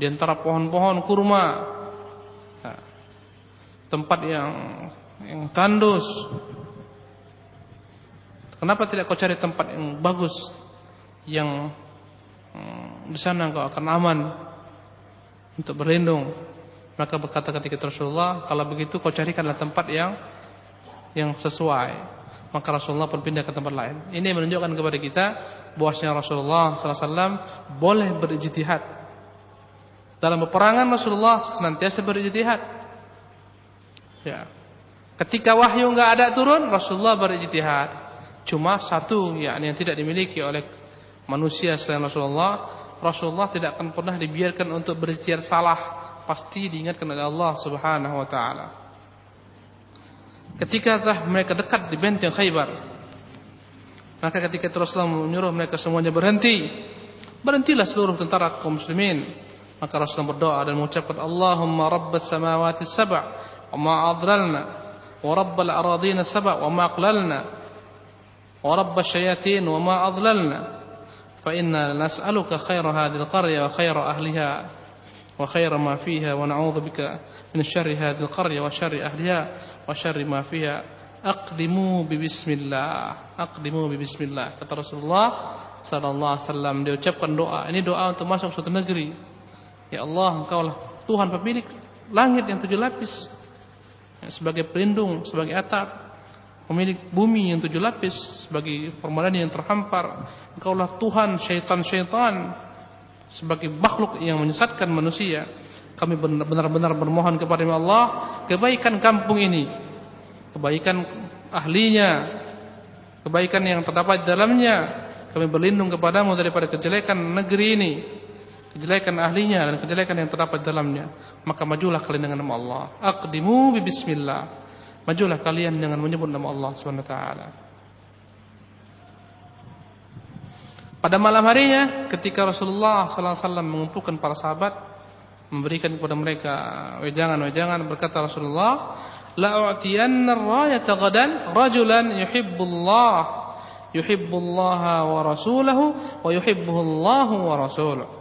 di antara pohon-pohon kurma, nah, tempat yang yang tandus. Kenapa tidak kau cari tempat yang bagus yang hmm, di sana engkau akan aman untuk berlindung. Maka berkata ketika Rasulullah, kalau begitu kau carikanlah tempat yang yang sesuai. Maka Rasulullah berpindah ke tempat lain. Ini menunjukkan kepada kita bahwasanya Rasulullah SAW boleh berijtihad. Dalam peperangan Rasulullah senantiasa berijtihad. Ya. Ketika wahyu enggak ada turun, Rasulullah berijtihad. Cuma satu yakni yang tidak dimiliki oleh manusia selain Rasulullah, Rasulullah tidak akan pernah dibiarkan untuk berzikir salah, pasti diingatkan oleh Allah Subhanahu wa taala. Ketika telah mereka dekat di benteng Khaybar, maka ketika Rasulullah menyuruh mereka semuanya berhenti, berhentilah seluruh tentara kaum muslimin. Maka Rasulullah berdoa dan mengucapkan Allahumma rabbas samawati sab' wa ma adlalna wa rabbal aradina sab' wa ma aqlalna wa rabbas syayatin wa ma adlalna فإنا نسألك خير هذه القرية وخير أهلها وخير ما فيها ونعوذ بك من شر هذه القرية وشر أهلها وشر ما فيها أقدموا ببسم الله أقدموا ببسم الله kata Rasulullah sallallahu alaihi wasallam dia ucapkan doa ini doa untuk masuk suatu negeri ya Allah engkaulah Tuhan pemilik langit yang tujuh lapis sebagai pelindung sebagai atap pemilik bumi yang tujuh lapis sebagai permadani yang terhampar. Engkaulah Tuhan syaitan-syaitan sebagai makhluk yang menyesatkan manusia. Kami benar-benar bermohon kepada Allah kebaikan kampung ini kebaikan ahlinya kebaikan yang terdapat di dalamnya. Kami berlindung kepadamu daripada kejelekan negeri ini kejelekan ahlinya dan kejelekan yang terdapat di dalamnya. Maka majulah kalian dengan nama Allah. Aqdimu bi bismillah Majulah kalian dengan menyebut nama Allah Subhanahu wa taala. Pada malam harinya ketika Rasulullah sallallahu alaihi wasallam mengumpulkan para sahabat memberikan kepada mereka wejangan-wejangan berkata Rasulullah la u'tiyanna ar-rayata ghadan rajulan yuhibbullah yuhibbullaha wa rasulahu wa yuhibbuhullahu wa rasuluhu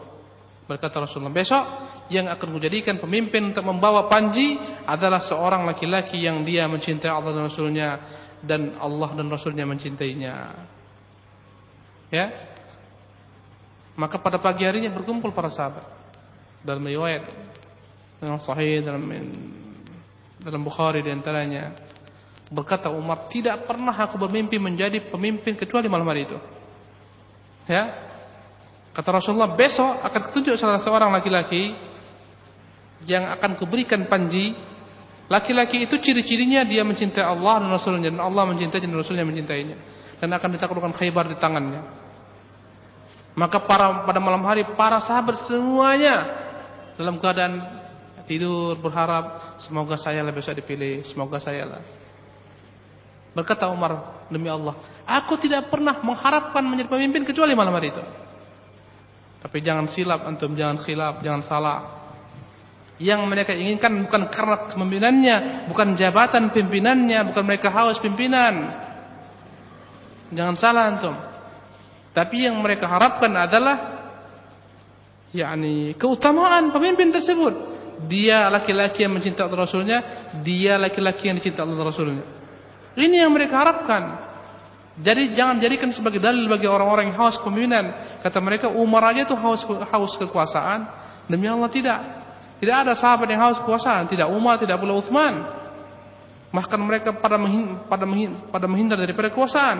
berkata Rasulullah besok yang akan kujadikan pemimpin untuk membawa panji adalah seorang laki-laki yang dia mencintai Allah dan Rasulnya dan Allah dan Rasulnya mencintainya. Ya. Maka pada pagi harinya berkumpul para sahabat dalam riwayat yang sahih dalam dalam Bukhari di antaranya berkata Umar tidak pernah aku bermimpi menjadi pemimpin kecuali malam hari itu. Ya. Kata Rasulullah besok akan ketunjuk salah seorang laki-laki yang akan kuberikan panji. Laki-laki itu ciri-cirinya dia mencintai Allah dan Rasulnya dan Allah mencintai dan Rasulnya mencintainya. Dan akan ditaklukkan khaybar di tangannya. Maka para pada malam hari para sahabat semuanya dalam keadaan tidur berharap semoga saya lah besok dipilih semoga saya lah. Berkata Umar demi Allah aku tidak pernah mengharapkan menjadi pemimpin kecuali malam hari itu. Tapi jangan silap antum jangan khilaf jangan salah yang mereka inginkan bukan karena kepemimpinannya, bukan jabatan pimpinannya, bukan mereka haus pimpinan. Jangan salah antum. Tapi yang mereka harapkan adalah yakni keutamaan pemimpin tersebut. Dia laki-laki yang mencintai Rasulnya, dia laki-laki yang dicintai Allah Rasulnya. Ini yang mereka harapkan. Jadi jangan jadikan sebagai dalil bagi orang-orang yang haus kepemimpinan. Kata mereka Umar aja itu haus haus kekuasaan, demi Allah tidak. Tidak ada sahabat yang haus kekuasaan, tidak Umar, tidak pula Uthman. Bahkan mereka pada menghin, pada, menghin, pada menghindar daripada kekuasaan.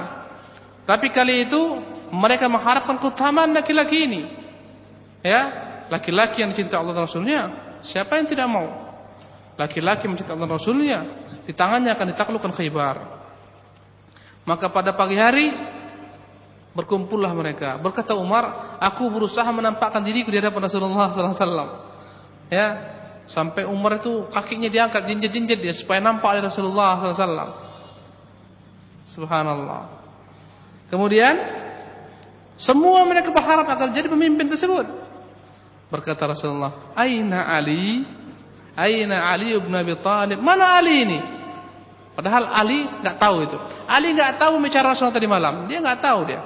Tapi kali itu Mereka mengharapkan keutamaan laki-laki ini. Ya, laki-laki yang dicinta Allah dan Rasulnya. Siapa yang tidak mau? Laki-laki mencinta Allah dan Rasulnya. Di tangannya akan ditaklukkan khaybar. Maka pada pagi hari berkumpullah mereka. Berkata Umar, aku berusaha menampakkan diriku di hadapan Rasulullah sallallahu alaihi wasallam. Ya, sampai Umar itu kakinya diangkat jinjit-jinjit dia supaya nampak dari Rasulullah wasallam. Subhanallah. Kemudian semua mereka berharap agar jadi pemimpin tersebut. Berkata Rasulullah, "Aina Ali? Aina Ali ibn Abi Thalib? Mana Ali ini?" Padahal Ali nggak tahu itu. Ali nggak tahu bicara Rasulullah tadi malam. Dia nggak tahu dia.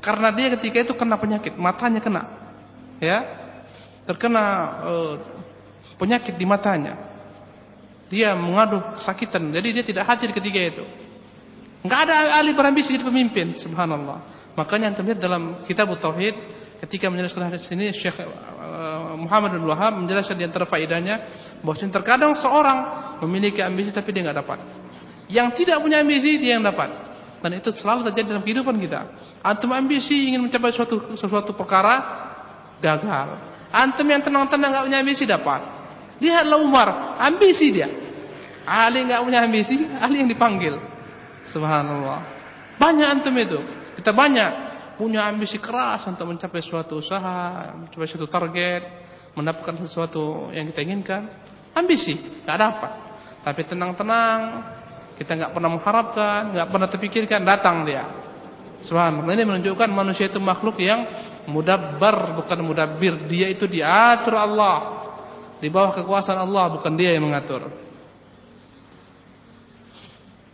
Karena dia ketika itu kena penyakit, matanya kena. Ya. Terkena uh, penyakit di matanya. Dia mengadu kesakitan, jadi dia tidak hadir ketika itu. Enggak ada ahli berambisi jadi pemimpin, subhanallah. Makanya yang terlihat dalam kitab Tauhid ketika menjelaskan hadis ini Syekh uh, Muhammad bin Wahab menjelaskan di antara faedahnya bahwa terkadang seorang memiliki ambisi tapi dia enggak dapat. Yang tidak punya ambisi dia yang dapat. Dan itu selalu terjadi dalam kehidupan kita. Antum ambisi ingin mencapai suatu sesuatu perkara gagal. Antum yang tenang-tenang enggak punya ambisi dapat. Lihatlah Umar, ambisi dia. Ali enggak punya ambisi, Ali yang dipanggil. Subhanallah. Banyak antum itu. Kita banyak punya ambisi keras untuk mencapai suatu usaha, mencapai suatu target, mendapatkan sesuatu yang kita inginkan. Ambisi, enggak dapat. Tapi tenang-tenang, kita nggak pernah mengharapkan, nggak pernah terpikirkan, datang dia. Subhanallah. Ini menunjukkan manusia itu makhluk yang mudabbar bukan mudabbir. Dia itu diatur Allah. Di bawah kekuasaan Allah, bukan dia yang mengatur.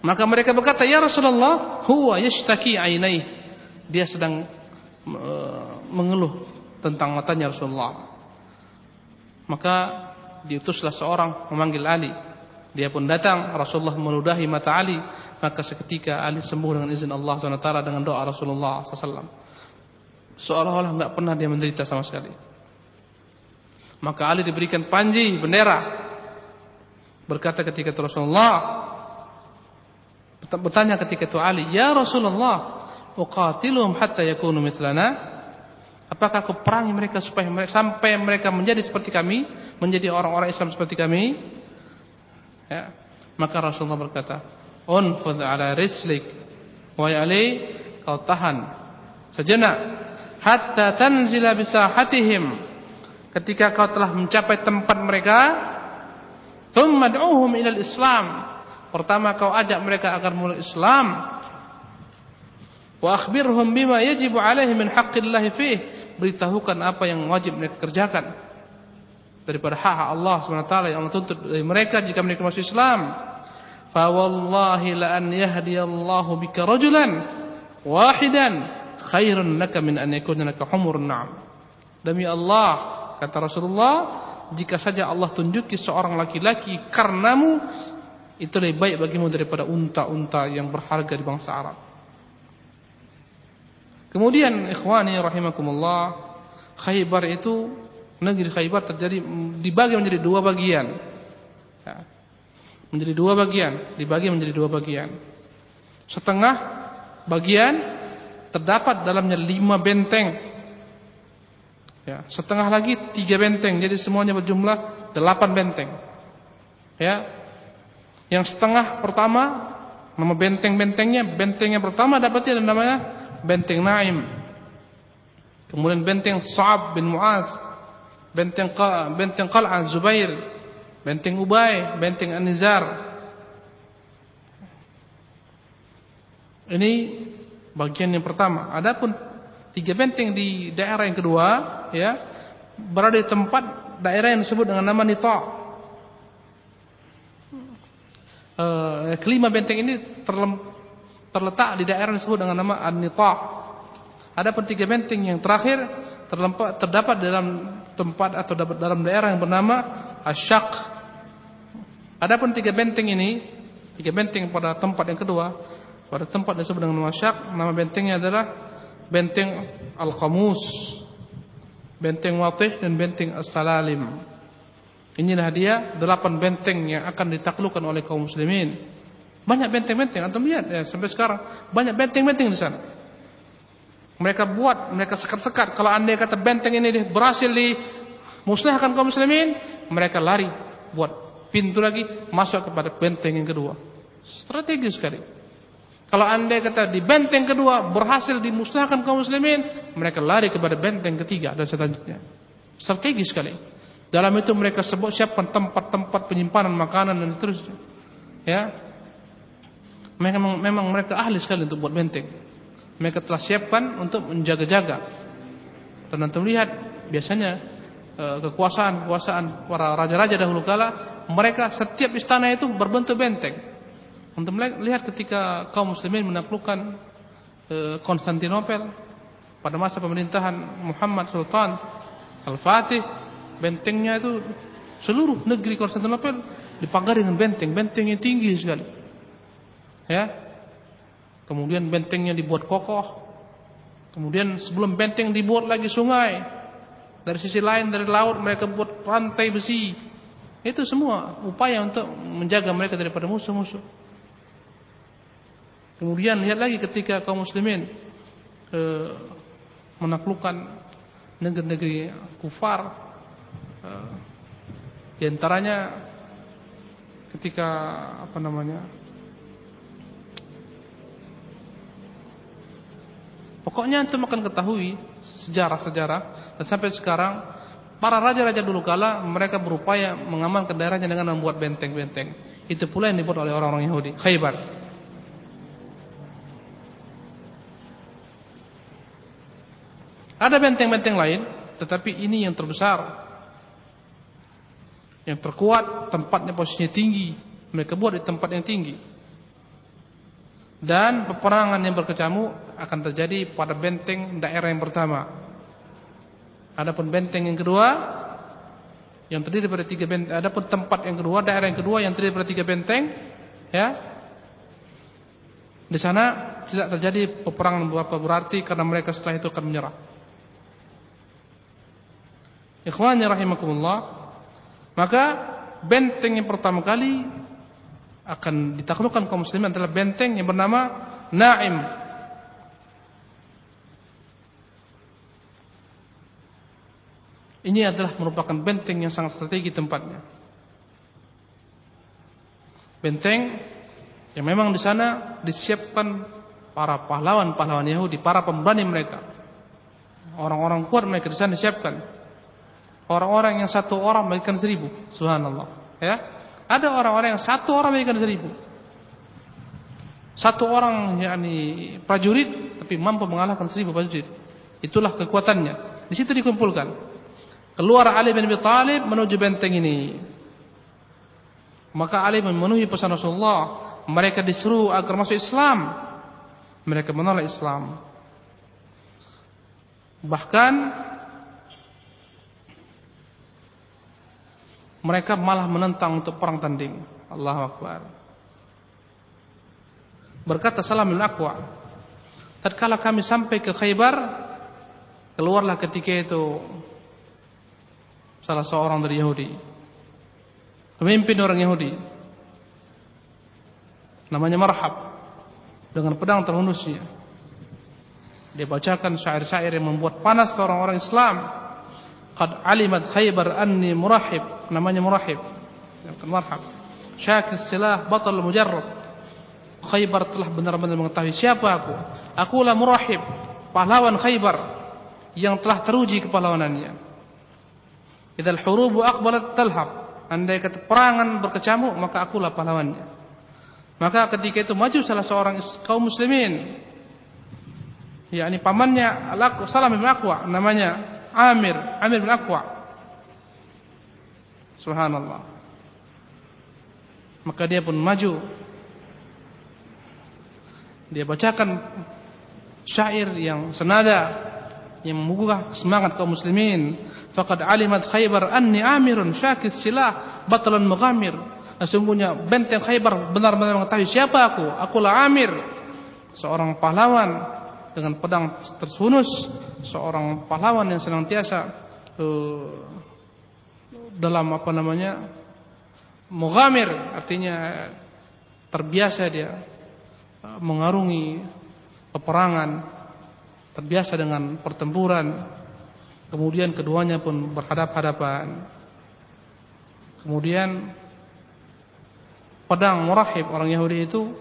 Maka mereka berkata, "Ya Rasulullah, huwa yashtaki ainai." Dia sedang uh, mengeluh tentang matanya Rasulullah. Maka diutuslah seorang memanggil Ali. Dia pun datang, Rasulullah meludahi mata Ali, maka seketika Ali sembuh dengan izin Allah SWT dengan doa Rasulullah SAW. Seolah-olah enggak pernah dia menderita sama sekali. Maka Ali diberikan panji, bendera. Berkata ketika itu Rasulullah bertanya ketika itu Ali, "Ya Rasulullah, uqatiluhum hatta yakunu mithlana?" Apakah aku perangi mereka supaya mereka sampai mereka menjadi seperti kami, menjadi orang-orang Islam seperti kami? Ya. Maka Rasulullah berkata, "Unfud ala rislik wa Ali, kau tahan sejenak hatta tanzila bisahatihim." Ketika kau telah mencapai tempat mereka, thumma du'uhum ila islam Pertama kau ajak mereka agar mulai Islam. Wa akhbirhum bima yajibu alaihi min haqqillahi fih. Beritahukan apa yang wajib mereka kerjakan daripada hak Allah SWT yang Allah tuntut dari mereka jika mereka masuk Islam. Fa wallahi la an yahdiyallahu bika rajulan wahidan khairun laka min an yakuna laka humurun na'am. Demi Allah kata Rasulullah, jika saja Allah tunjuki seorang laki-laki karenamu itu lebih baik bagimu daripada unta-unta yang berharga di bangsa Arab. Kemudian ikhwani rahimakumullah, Khaybar itu negeri Khaybar terjadi dibagi menjadi dua bagian. Ya. Menjadi dua bagian, dibagi menjadi dua bagian. Setengah bagian terdapat dalamnya lima benteng. Ya, setengah lagi tiga benteng, jadi semuanya berjumlah delapan benteng. Ya, yang setengah pertama nama benteng-bentengnya, benteng yang pertama dapatnya namanya benteng Naim. Kemudian benteng Sa'ab bin Mu'az benteng benteng Qal'ah Zubair, benteng Ubay, benteng An-Nizar. Ini bagian yang pertama. Adapun tiga benteng di daerah yang kedua, ya, berada di tempat daerah yang disebut dengan nama Nita. E, kelima benteng ini terletak di daerah yang disebut dengan nama An-Nita. Adapun tiga benteng yang terakhir terdapat dalam tempat atau dalam daerah yang bernama Ashaq. Adapun tiga benteng ini, tiga benteng pada tempat yang kedua, pada tempat disebut dengan Ashaq, nama bentengnya adalah benteng Al-Qamus, benteng Watih dan benteng As-Salalim. Inilah dia delapan benteng yang akan ditaklukkan oleh kaum muslimin. Banyak benteng-benteng, antum lihat ya sampai sekarang banyak benteng-benteng di sana. Mereka buat, mereka sekat-sekat. Kalau anda kata benteng ini berhasil dimusnahkan kaum muslimin, mereka lari buat pintu lagi masuk kepada benteng yang kedua. Strategi sekali. Kalau anda kata di benteng kedua berhasil dimusnahkan kaum muslimin, mereka lari kepada benteng ketiga dan selanjutnya. Strategi sekali. Dalam itu mereka sebut siapkan tempat-tempat penyimpanan makanan dan seterusnya. Ya. Memang, memang mereka ahli sekali untuk buat benteng. Mereka telah siapkan untuk menjaga-jaga. Dan nanti melihat biasanya eh, kekuasaan-kekuasaan para raja-raja dahulu kala mereka setiap istana itu berbentuk benteng. Untuk melihat ketika kaum muslimin menaklukkan e, Konstantinopel pada masa pemerintahan Muhammad Sultan Al-Fatih, bentengnya itu seluruh negeri Konstantinopel dipagari dengan benteng, benteng yang tinggi sekali. Ya. Kemudian bentengnya dibuat kokoh. Kemudian sebelum benteng dibuat lagi sungai. Dari sisi lain dari laut mereka buat rantai besi. Itu semua upaya untuk menjaga mereka daripada musuh-musuh. Kemudian lihat lagi ketika kaum muslimin e, menaklukkan negeri-negeri kufar e, di antaranya ketika apa namanya Pokoknya antum akan ketahui sejarah-sejarah dan sampai sekarang para raja-raja dulu kala mereka berupaya mengamankan daerahnya dengan membuat benteng-benteng. Itu pula yang dibuat oleh orang-orang Yahudi. Khaybar. Ada benteng-benteng lain, tetapi ini yang terbesar. Yang terkuat, tempatnya posisinya tinggi. Mereka buat di tempat yang tinggi. Dan peperangan yang berkecamuk akan terjadi pada benteng daerah yang pertama. Adapun benteng yang kedua yang terdiri dari tiga benteng, adapun tempat yang kedua, daerah yang kedua yang terdiri dari tiga benteng, ya. Di sana tidak terjadi peperangan berapa berarti karena mereka setelah itu akan menyerah. Ikhwani rahimakumullah. Maka benteng yang pertama kali akan ditaklukkan kaum muslimin adalah benteng yang bernama Naim. Ini adalah merupakan benteng yang sangat strategi tempatnya. Benteng yang memang di sana disiapkan para pahlawan-pahlawan Yahudi, para pemberani mereka. Orang-orang kuat mereka di sana disiapkan. Orang-orang yang satu orang bagikan seribu. Subhanallah. Ya. Ada orang-orang yang satu orang bagikan seribu. Satu orang yakni prajurit tapi mampu mengalahkan seribu prajurit. Itulah kekuatannya. Di situ dikumpulkan. Keluar Ali bin Abi Thalib menuju benteng ini. Maka Ali memenuhi pesan Rasulullah. Mereka disuruh agar masuk Islam. Mereka menolak Islam. Bahkan Mereka malah menentang untuk perang tanding. Allah Akbar. Berkata Salam bin Aqwa, tatkala kami sampai ke Khaybar, keluarlah ketika itu salah seorang dari Yahudi. Pemimpin orang Yahudi. Namanya Marhab. Dengan pedang terhunusnya. Dia bacakan syair-syair yang membuat panas orang-orang Islam. Qad alimat Khaybar anni murahib, namanya murahib. Yang marhab. Syakir silah batal mujarrad. Khaybar telah benar-benar mengetahui siapa aku. Akulah murahib, pahlawan Khaybar yang telah teruji kepahlawanannya. Idzal hurubu aqbalat talhab. Andai kata perangan berkecamuk, maka akulah pahlawannya. Maka ketika itu maju salah seorang kaum muslimin yakni pamannya Salam bin Aqwa namanya Amir, Amir bin Aqwa. Subhanallah. Maka dia pun maju. Dia bacakan syair yang senada yang membuka semangat kaum muslimin. Faqad alimat Khaybar anni amirun syakis silah batalan mughamir. Sesungguhnya benteng Khaybar benar-benar mengetahui siapa aku. Akulah Amir, seorang pahlawan dengan pedang tersunus seorang pahlawan yang senantiasa uh, dalam apa namanya mughamir artinya terbiasa dia uh, mengarungi peperangan terbiasa dengan pertempuran. Kemudian keduanya pun berhadap-hadapan. Kemudian pedang murahib orang Yahudi itu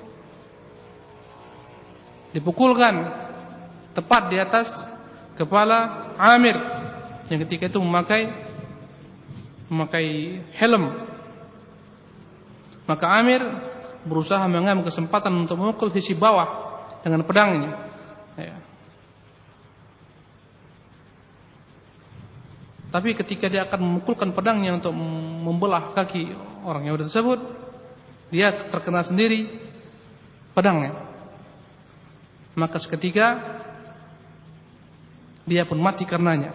dipukulkan tepat di atas kepala Amir yang ketika itu memakai memakai helm. Maka Amir berusaha mengambil kesempatan untuk memukul sisi bawah dengan pedangnya. Ya. Tapi ketika dia akan memukulkan pedangnya untuk membelah kaki orang Yahudi tersebut, dia terkena sendiri pedangnya. Maka seketika dia pun mati karenanya.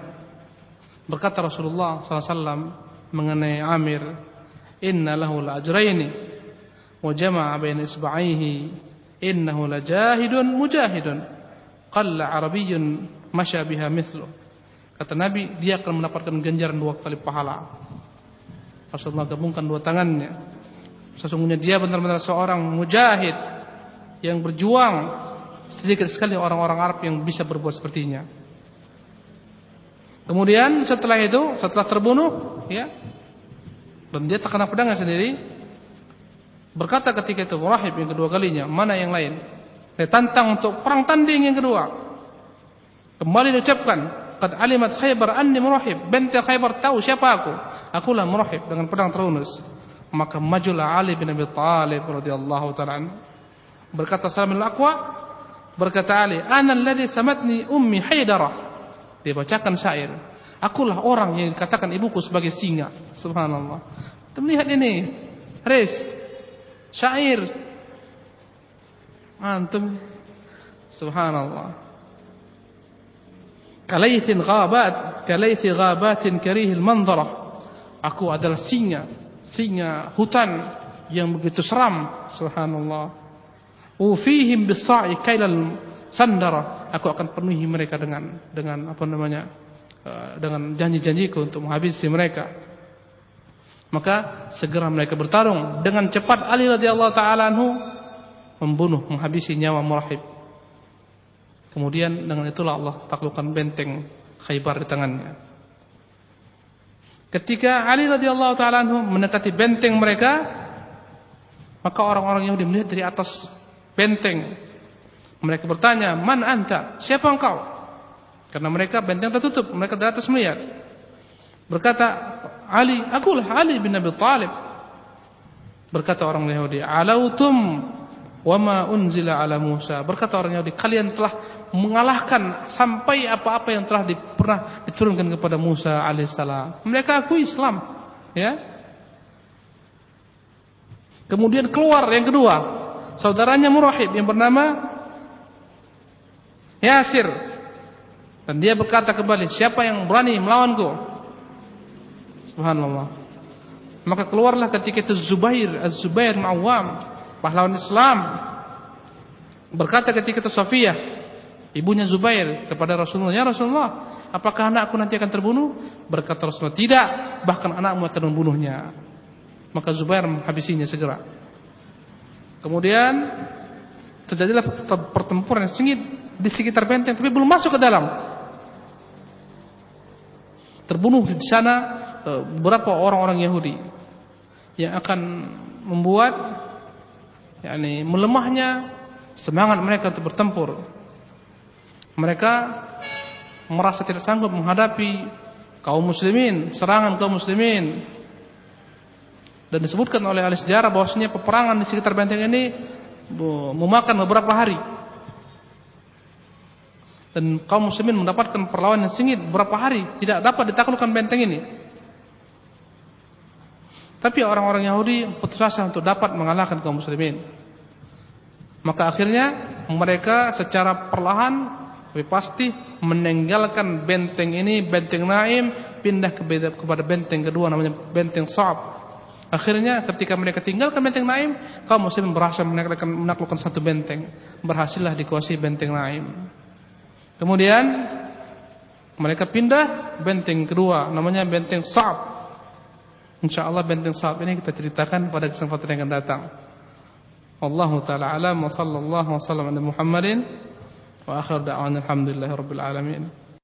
Berkata Rasulullah SAW mengenai Amir, Inna lahu la-ajraini wa jama'a bain isba'aihi innahu lajahidun mujahidun qalla arabiyyun masya biha mithlu Kata Nabi, dia akan mendapatkan ganjaran dua kali pahala. Rasulullah gabungkan dua tangannya. Sesungguhnya dia benar-benar seorang mujahid yang berjuang. Sedikit sekali orang-orang Arab yang bisa berbuat sepertinya. Kemudian setelah itu, setelah terbunuh, ya, dan dia terkena pedangnya sendiri, berkata ketika itu Rahib yang kedua kalinya, mana yang lain? Dia tantang untuk perang tanding yang kedua. Kembali diucapkan, Qad alimat Khaybar anni murahib. Benteng Khaybar tahu siapa aku. Akulah murahib dengan pedang terunus. Maka majulah Ali bin Abi Talib radhiyallahu taala Berkata Salam al-Aqwa, berkata Ali, "Ana alladhi samatni ummi Haidarah." Dia bacakan syair. Akulah orang yang dikatakan ibuku sebagai singa. Subhanallah. Kita melihat ini. Res. Syair. Antum. Subhanallah. Kalaithin ghabat, kalaithi ghabatin karihil manzarah. Aku adalah singa, singa hutan yang begitu seram, subhanallah. Ufihim bisa'i kailal sandara. Aku akan penuhi mereka dengan dengan apa namanya? Eh, dengan janji-janjiku untuk menghabisi mereka. Maka segera mereka bertarung dengan cepat Ali radhiyallahu taala anhu membunuh menghabisi nyawa Murahib Kemudian dengan itulah Allah taklukkan benteng Khaybar di tangannya. Ketika Ali radhiyallahu taala anhu mendekati benteng mereka, maka orang-orang Yahudi melihat dari atas benteng. Mereka bertanya, "Man anta? Siapa engkau?" Karena mereka benteng tertutup, mereka dari atas melihat. Berkata Ali, "Akulah Ali bin Abi Thalib." Berkata orang Yahudi, "Alautum wama unzila ala Musa." Berkata orang Yahudi, "Kalian telah mengalahkan sampai apa-apa yang telah di, pernah diturunkan kepada Musa alaihissalam. Mereka akui Islam, ya. Kemudian keluar yang kedua, saudaranya Murahib yang bernama Yasir. Dan dia berkata kembali, siapa yang berani melawanku? Subhanallah. Maka keluarlah ketika itu Zubair, Az-Zubair Ma'awam, pahlawan Islam. Berkata ketika itu Safiyah, ibunya Zubair kepada Rasulullah, "Ya Rasulullah, apakah anakku nanti akan terbunuh?" Berkata Rasulullah, "Tidak, bahkan anakmu akan membunuhnya." Maka Zubair menghabisinya segera. Kemudian terjadilah pertempuran yang sengit di sekitar benteng tapi belum masuk ke dalam. Terbunuh di sana beberapa orang-orang Yahudi yang akan membuat yakni melemahnya semangat mereka untuk bertempur mereka merasa tidak sanggup menghadapi kaum muslimin, serangan kaum muslimin. Dan disebutkan oleh ahli sejarah bahwasanya peperangan di sekitar benteng ini memakan beberapa hari. Dan kaum muslimin mendapatkan perlawanan yang sengit beberapa hari, tidak dapat ditaklukkan benteng ini. Tapi orang-orang Yahudi putus asa untuk dapat mengalahkan kaum muslimin. Maka akhirnya mereka secara perlahan tapi pasti meninggalkan benteng ini, benteng Naim, pindah ke kepada benteng kedua namanya benteng Sa'ab. Akhirnya ketika mereka tinggalkan benteng Naim, kaum muslim berhasil menaklukkan satu benteng. Berhasillah dikuasai benteng Naim. Kemudian mereka pindah benteng kedua namanya benteng Sa'ab. Insyaallah benteng Sa'ab ini kita ceritakan pada kesempatan yang akan datang. Allah taala alam wa sallallahu wa ala Muhammadin Wa akhir da'wana alhamdulillahi rabbil alamin.